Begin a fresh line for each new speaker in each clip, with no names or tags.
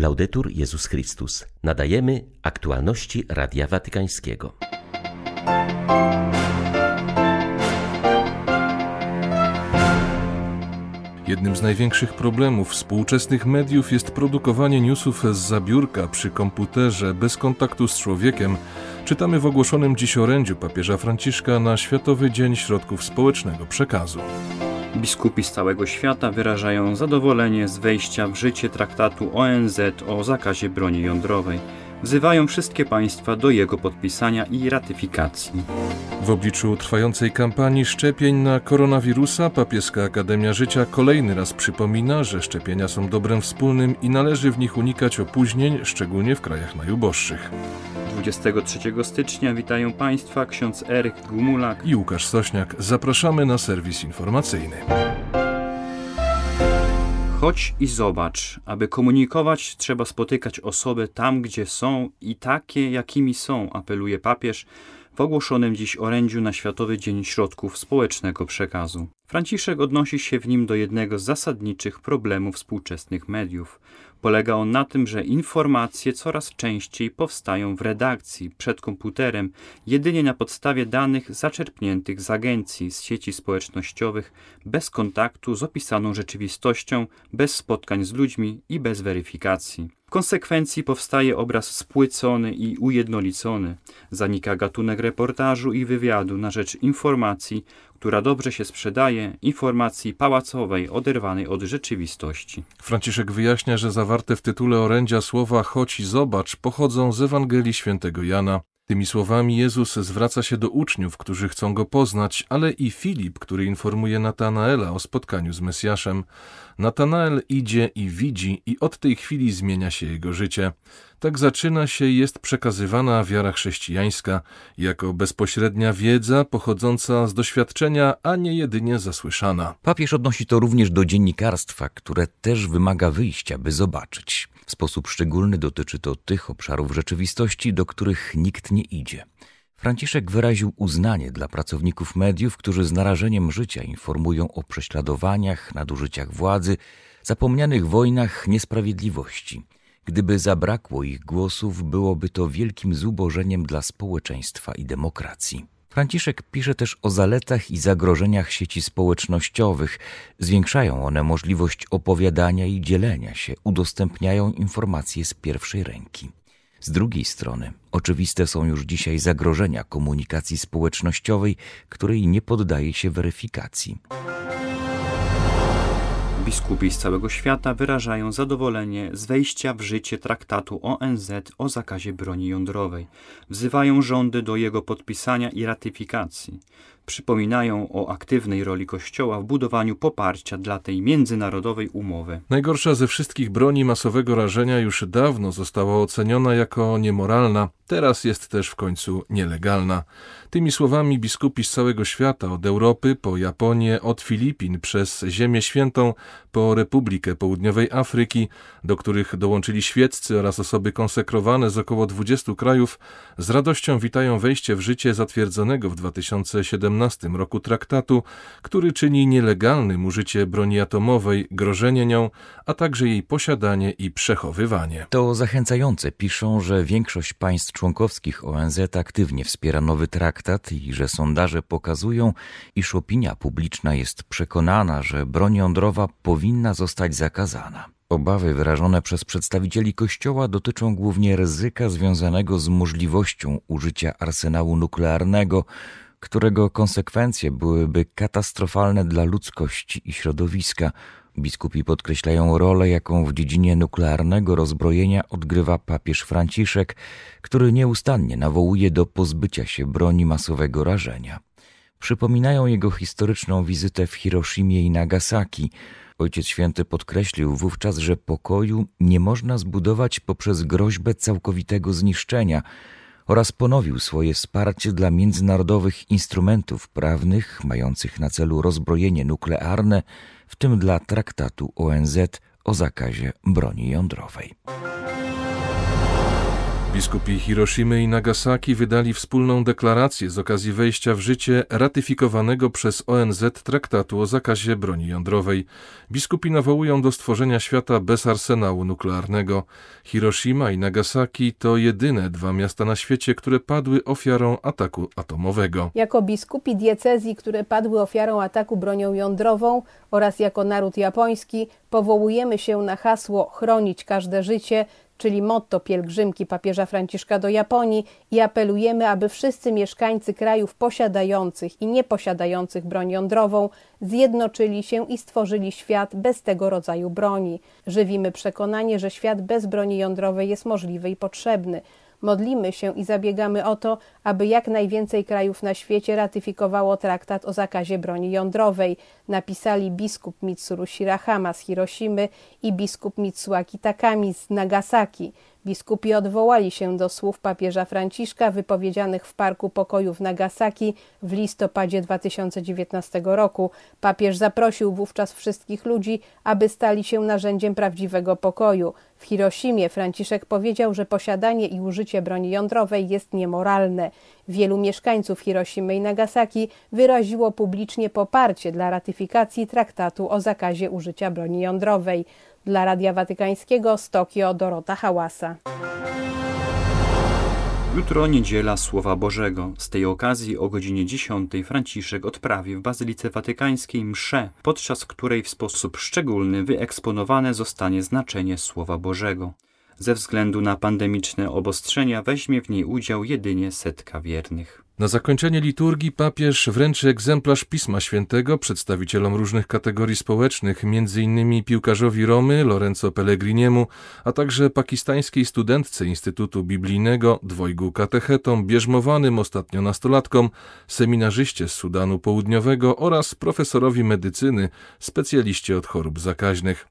Laudetur Jezus Chrystus. Nadajemy aktualności Radia Watykańskiego.
Jednym z największych problemów współczesnych mediów jest produkowanie newsów z zabiórka przy komputerze bez kontaktu z człowiekiem. Czytamy w ogłoszonym dziś orędziu papieża Franciszka na Światowy Dzień Środków Społecznego Przekazu.
Biskupi z całego świata wyrażają zadowolenie z wejścia w życie traktatu ONZ o zakazie broni jądrowej. Wzywają wszystkie państwa do jego podpisania i ratyfikacji.
W obliczu trwającej kampanii szczepień na koronawirusa papieska Akademia Życia kolejny raz przypomina, że szczepienia są dobrem wspólnym i należy w nich unikać opóźnień, szczególnie w krajach najuboższych.
23 stycznia witają Państwa ksiądz Eryk Gumulak
i Łukasz Sośniak. Zapraszamy na serwis informacyjny.
Chodź i zobacz. Aby komunikować, trzeba spotykać osoby tam, gdzie są i takie, jakimi są, apeluje papież w ogłoszonym dziś orędziu na Światowy Dzień Środków Społecznego Przekazu. Franciszek odnosi się w nim do jednego z zasadniczych problemów współczesnych mediów. Polega on na tym, że informacje coraz częściej powstają w redakcji, przed komputerem, jedynie na podstawie danych zaczerpniętych z agencji, z sieci społecznościowych, bez kontaktu z opisaną rzeczywistością, bez spotkań z ludźmi i bez weryfikacji. W konsekwencji powstaje obraz spłycony i ujednolicony. Zanika gatunek reportażu i wywiadu na rzecz informacji, która dobrze się sprzedaje, informacji pałacowej oderwanej od rzeczywistości.
Franciszek wyjaśnia, że zawarte w tytule orędzia słowa chodź i zobacz pochodzą z Ewangelii świętego Jana. Tymi słowami Jezus zwraca się do uczniów, którzy chcą go poznać, ale i Filip, który informuje Natanaela o spotkaniu z Mesjaszem. Natanael idzie i widzi, i od tej chwili zmienia się jego życie. Tak zaczyna się i jest przekazywana wiara chrześcijańska jako bezpośrednia wiedza pochodząca z doświadczenia, a nie jedynie zasłyszana.
Papież odnosi to również do dziennikarstwa, które też wymaga wyjścia, by zobaczyć. W sposób szczególny dotyczy to tych obszarów rzeczywistości, do których nikt nie idzie. Franciszek wyraził uznanie dla pracowników mediów, którzy z narażeniem życia informują o prześladowaniach, nadużyciach władzy, zapomnianych wojnach, niesprawiedliwości. Gdyby zabrakło ich głosów, byłoby to wielkim zubożeniem dla społeczeństwa i demokracji. Franciszek pisze też o zaletach i zagrożeniach sieci społecznościowych. Zwiększają one możliwość opowiadania i dzielenia się, udostępniają informacje z pierwszej ręki. Z drugiej strony, oczywiste są już dzisiaj zagrożenia komunikacji społecznościowej, której nie poddaje się weryfikacji.
Biskupi z całego świata wyrażają zadowolenie z wejścia w życie traktatu ONZ o zakazie broni jądrowej. Wzywają rządy do jego podpisania i ratyfikacji przypominają o aktywnej roli Kościoła w budowaniu poparcia dla tej międzynarodowej umowy.
Najgorsza ze wszystkich broni masowego rażenia już dawno została oceniona jako niemoralna, teraz jest też w końcu nielegalna. Tymi słowami biskupi z całego świata, od Europy po Japonię, od Filipin przez Ziemię Świętą po Republikę Południowej Afryki, do których dołączyli świeccy oraz osoby konsekrowane z około 20 krajów, z radością witają wejście w życie zatwierdzonego w 2017 2017 roku traktatu, który czyni nielegalnym użycie broni atomowej, grożenie nią, a także jej posiadanie i przechowywanie.
To zachęcające piszą, że większość państw członkowskich ONZ aktywnie wspiera nowy traktat i że sondaże pokazują, iż opinia publiczna jest przekonana, że broń jądrowa powinna zostać zakazana. Obawy wyrażone przez przedstawicieli Kościoła dotyczą głównie ryzyka związanego z możliwością użycia arsenału nuklearnego, którego konsekwencje byłyby katastrofalne dla ludzkości i środowiska. Biskupi podkreślają rolę, jaką w dziedzinie nuklearnego rozbrojenia odgrywa papież Franciszek, który nieustannie nawołuje do pozbycia się broni masowego rażenia. Przypominają jego historyczną wizytę w Hiroshimie i Nagasaki. Ojciec Święty podkreślił wówczas, że pokoju nie można zbudować poprzez groźbę całkowitego zniszczenia, oraz ponowił swoje wsparcie dla międzynarodowych instrumentów prawnych mających na celu rozbrojenie nuklearne, w tym dla traktatu ONZ o zakazie broni jądrowej.
Biskupi Hiroshimy i Nagasaki wydali wspólną deklarację z okazji wejścia w życie ratyfikowanego przez ONZ traktatu o zakazie broni jądrowej. Biskupi nawołują do stworzenia świata bez arsenału nuklearnego. Hiroshima i Nagasaki to jedyne dwa miasta na świecie, które padły ofiarą ataku atomowego.
Jako biskupi diecezji, które padły ofiarą ataku bronią jądrową oraz jako naród japoński powołujemy się na hasło chronić każde życie, czyli motto pielgrzymki papieża Franciszka do Japonii i apelujemy, aby wszyscy mieszkańcy krajów posiadających i nieposiadających broń jądrową zjednoczyli się i stworzyli świat bez tego rodzaju broni. Żywimy przekonanie, że świat bez broni jądrowej jest możliwy i potrzebny. Modlimy się i zabiegamy o to, aby jak najwięcej krajów na świecie ratyfikowało traktat o zakazie broni jądrowej, napisali biskup Mitsuru Shirahama z Hiroshimy i biskup Mitsuaki Takami z Nagasaki. Biskupi odwołali się do słów papieża Franciszka wypowiedzianych w Parku Pokoju w Nagasaki w listopadzie 2019 roku. Papież zaprosił wówczas wszystkich ludzi, aby stali się narzędziem prawdziwego pokoju. W Hiroshimie Franciszek powiedział, że posiadanie i użycie broni jądrowej jest niemoralne. Wielu mieszkańców Hiroshimy i Nagasaki wyraziło publicznie poparcie dla ratyfikacji traktatu o zakazie użycia broni jądrowej. Dla Radia Watykańskiego z Tokio Dorota Hałasa.
Jutro niedziela Słowa Bożego. Z tej okazji o godzinie 10 Franciszek odprawi w Bazylice Watykańskiej mszę, podczas której w sposób szczególny wyeksponowane zostanie znaczenie Słowa Bożego. Ze względu na pandemiczne obostrzenia weźmie w niej udział jedynie setka wiernych.
Na zakończenie liturgii papież wręczy egzemplarz Pisma Świętego przedstawicielom różnych kategorii społecznych, m.in. piłkarzowi Romy Lorenzo Pellegriniemu, a także pakistańskiej studentce Instytutu Biblijnego, dwojgu katechetom, bierzmowanym ostatnio nastolatkom, seminarzyście z Sudanu Południowego oraz profesorowi medycyny, specjaliście od chorób zakaźnych.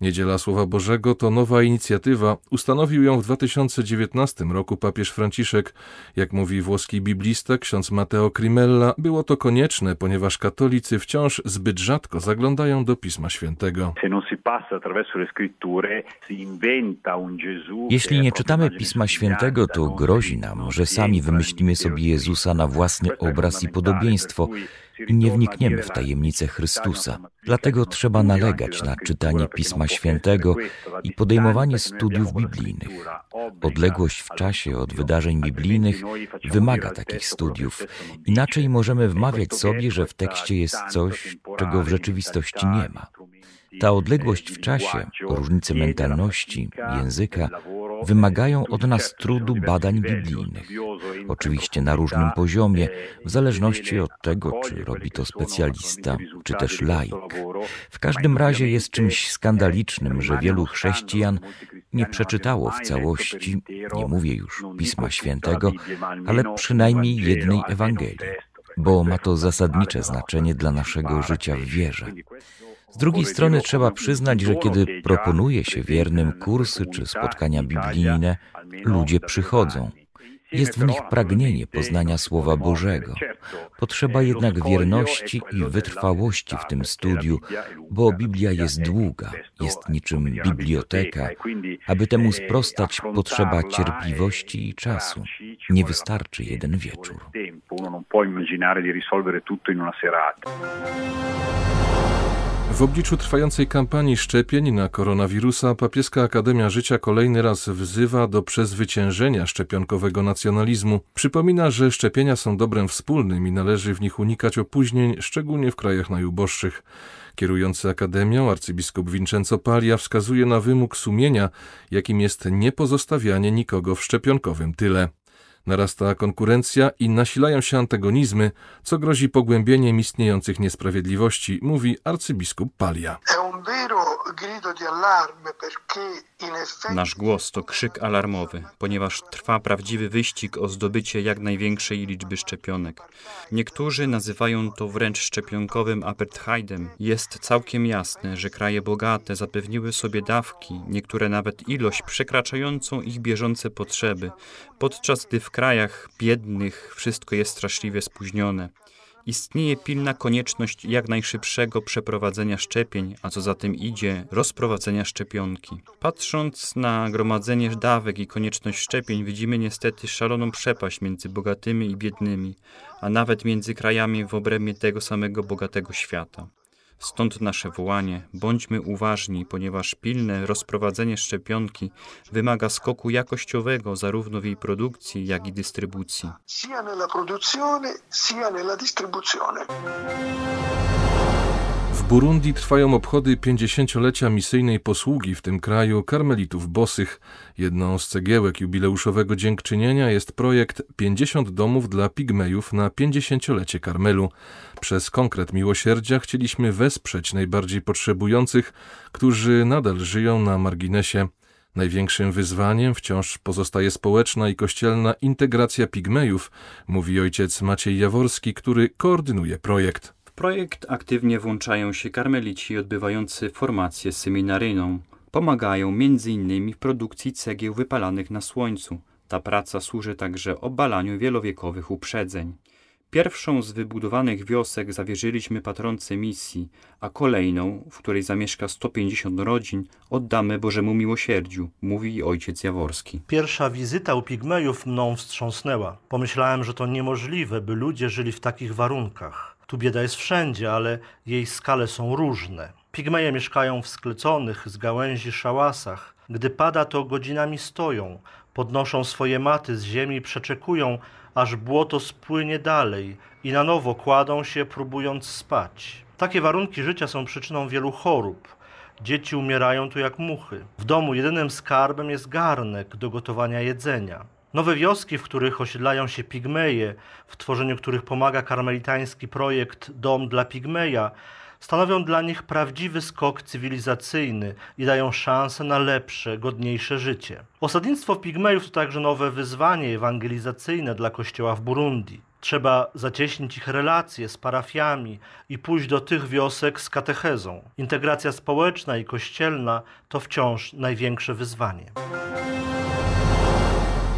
Niedziela Słowa Bożego to nowa inicjatywa. Ustanowił ją w 2019 roku papież Franciszek. Jak mówi włoski biblista ksiądz Matteo Crimella, było to konieczne, ponieważ katolicy wciąż zbyt rzadko zaglądają do Pisma Świętego.
Jeśli nie czytamy Pisma Świętego, to grozi nam, że sami wymyślimy sobie Jezusa na własny obraz i podobieństwo nie wnikniemy w tajemnicę Chrystusa. Dlatego trzeba nalegać na czytanie Pisma Świętego i podejmowanie studiów biblijnych. Odległość w czasie od wydarzeń biblijnych wymaga takich studiów. Inaczej możemy wmawiać sobie, że w tekście jest coś, czego w rzeczywistości nie ma. Ta odległość w czasie, różnice mentalności, języka wymagają od nas trudu badań biblijnych. Oczywiście na różnym poziomie, w zależności od tego, czy robi to specjalista, czy też laik. W każdym razie jest czymś skandalicznym, że wielu chrześcijan nie przeczytało w całości, nie mówię już Pisma Świętego, ale przynajmniej jednej Ewangelii, bo ma to zasadnicze znaczenie dla naszego życia w wierze. Z drugiej strony trzeba przyznać, że kiedy proponuje się wiernym kursy czy spotkania biblijne, ludzie przychodzą. Jest w nich pragnienie poznania Słowa Bożego. Potrzeba jednak wierności i wytrwałości w tym studiu, bo Biblia jest długa, jest niczym biblioteka. Aby temu sprostać, potrzeba cierpliwości i czasu. Nie wystarczy jeden wieczór.
W obliczu trwającej kampanii szczepień na koronawirusa Papieska Akademia Życia kolejny raz wzywa do przezwyciężenia szczepionkowego nacjonalizmu. Przypomina, że szczepienia są dobrem wspólnym i należy w nich unikać opóźnień, szczególnie w krajach najuboższych. Kierujący Akademią arcybiskup Vincenzo Paglia wskazuje na wymóg sumienia, jakim jest niepozostawianie nikogo w szczepionkowym tyle. Narasta konkurencja i nasilają się antagonizmy, co grozi pogłębieniem istniejących niesprawiedliwości, mówi arcybiskup Palia.
Nasz głos to krzyk alarmowy, ponieważ trwa prawdziwy wyścig o zdobycie jak największej liczby szczepionek. Niektórzy nazywają to wręcz szczepionkowym apartheidem. Jest całkiem jasne, że kraje bogate zapewniły sobie dawki, niektóre nawet ilość przekraczającą ich bieżące potrzeby, podczas gdy w krajach biednych wszystko jest straszliwie spóźnione. Istnieje pilna konieczność jak najszybszego przeprowadzenia szczepień, a co za tym idzie, rozprowadzenia szczepionki. Patrząc na gromadzenie dawek i konieczność szczepień, widzimy niestety szaloną przepaść między bogatymi i biednymi, a nawet między krajami w obrębie tego samego bogatego świata. Stąd nasze wołanie: bądźmy uważni, ponieważ pilne rozprowadzenie szczepionki wymaga skoku jakościowego zarówno w jej produkcji, jak i dystrybucji.
Sia nella produzione, sia nella distribuzione.
Burundi trwają obchody 50-lecia misyjnej posługi w tym kraju karmelitów bosych. Jedną z cegiełek jubileuszowego dziękczynienia jest projekt 50 domów dla pigmejów na 50-lecie Karmelu. Przez konkret miłosierdzia chcieliśmy wesprzeć najbardziej potrzebujących, którzy nadal żyją na marginesie. Największym wyzwaniem wciąż pozostaje społeczna i kościelna integracja pigmejów, mówi ojciec Maciej Jaworski, który koordynuje projekt
projekt aktywnie włączają się karmelici odbywający formację seminaryjną. Pomagają m.in. w produkcji cegieł wypalanych na słońcu. Ta praca służy także obalaniu wielowiekowych uprzedzeń. Pierwszą z wybudowanych wiosek zawierzyliśmy patronce misji, a kolejną, w której zamieszka 150 rodzin, oddamy Bożemu Miłosierdziu, mówi ojciec Jaworski.
Pierwsza wizyta u Pigmejów mną wstrząsnęła. Pomyślałem, że to niemożliwe, by ludzie żyli w takich warunkach. Tu bieda jest wszędzie, ale jej skale są różne. Pigmeje mieszkają w skleconych z gałęzi szałasach. Gdy pada, to godzinami stoją, podnoszą swoje maty z ziemi i przeczekują, aż błoto spłynie dalej i na nowo kładą się, próbując spać. Takie warunki życia są przyczyną wielu chorób. Dzieci umierają tu jak muchy. W domu jedynym skarbem jest garnek do gotowania jedzenia. Nowe wioski, w których osiedlają się pigmeje, w tworzeniu których pomaga karmelitański projekt Dom dla Pigmeja, stanowią dla nich prawdziwy skok cywilizacyjny i dają szansę na lepsze, godniejsze życie. Osadnictwo Pigmejów to także nowe wyzwanie ewangelizacyjne dla kościoła w Burundi. Trzeba zacieśnić ich relacje z parafiami i pójść do tych wiosek z katechezą. Integracja społeczna i kościelna to wciąż największe wyzwanie.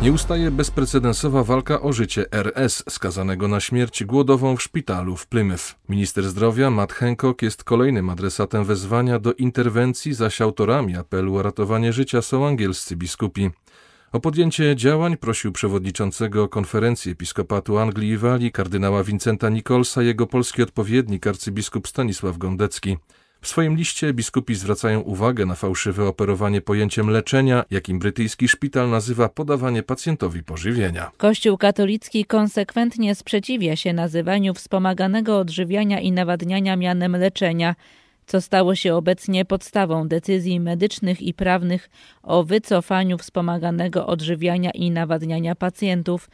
Nie ustaje bezprecedensowa walka o życie RS, skazanego na śmierć głodową w szpitalu w Plymouth. Minister zdrowia Matt Hancock jest kolejnym adresatem wezwania do interwencji, zaś autorami apelu o ratowanie życia są angielscy biskupi. O podjęcie działań prosił przewodniczącego konferencji episkopatu Anglii i Walii kardynała Vincenta Nicholsa jego polski odpowiednik arcybiskup Stanisław Gondecki. W swoim liście biskupi zwracają uwagę na fałszywe operowanie pojęciem leczenia, jakim brytyjski szpital nazywa podawanie pacjentowi pożywienia.
Kościół katolicki konsekwentnie sprzeciwia się nazywaniu wspomaganego odżywiania i nawadniania mianem leczenia, co stało się obecnie podstawą decyzji medycznych i prawnych o wycofaniu wspomaganego odżywiania i nawadniania pacjentów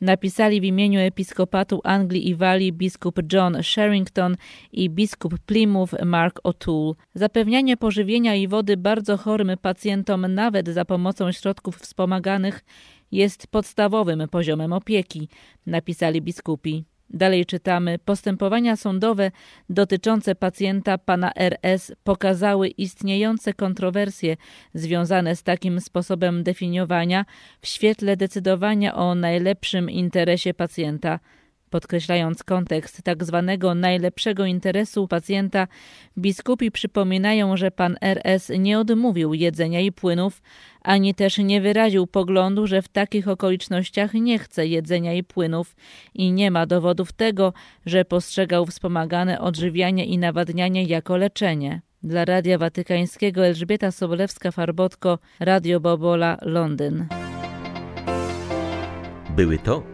napisali w imieniu episkopatu Anglii i Walii biskup John Sherrington i biskup Plymouth Mark O'Toole. Zapewnianie pożywienia i wody bardzo chorym pacjentom nawet za pomocą środków wspomaganych jest podstawowym poziomem opieki, napisali biskupi. Dalej czytamy: Postępowania sądowe dotyczące pacjenta pana RS pokazały istniejące kontrowersje związane z takim sposobem definiowania w świetle decydowania o najlepszym interesie pacjenta. Podkreślając kontekst tak zwanego najlepszego interesu pacjenta, biskupi przypominają, że pan RS nie odmówił jedzenia i płynów, ani też nie wyraził poglądu, że w takich okolicznościach nie chce jedzenia i płynów i nie ma dowodów tego, że postrzegał wspomagane odżywianie i nawadnianie jako leczenie. Dla Radia Watykańskiego Elżbieta Sobolewska-Farbotko, Radio Bobola, Londyn.
Były to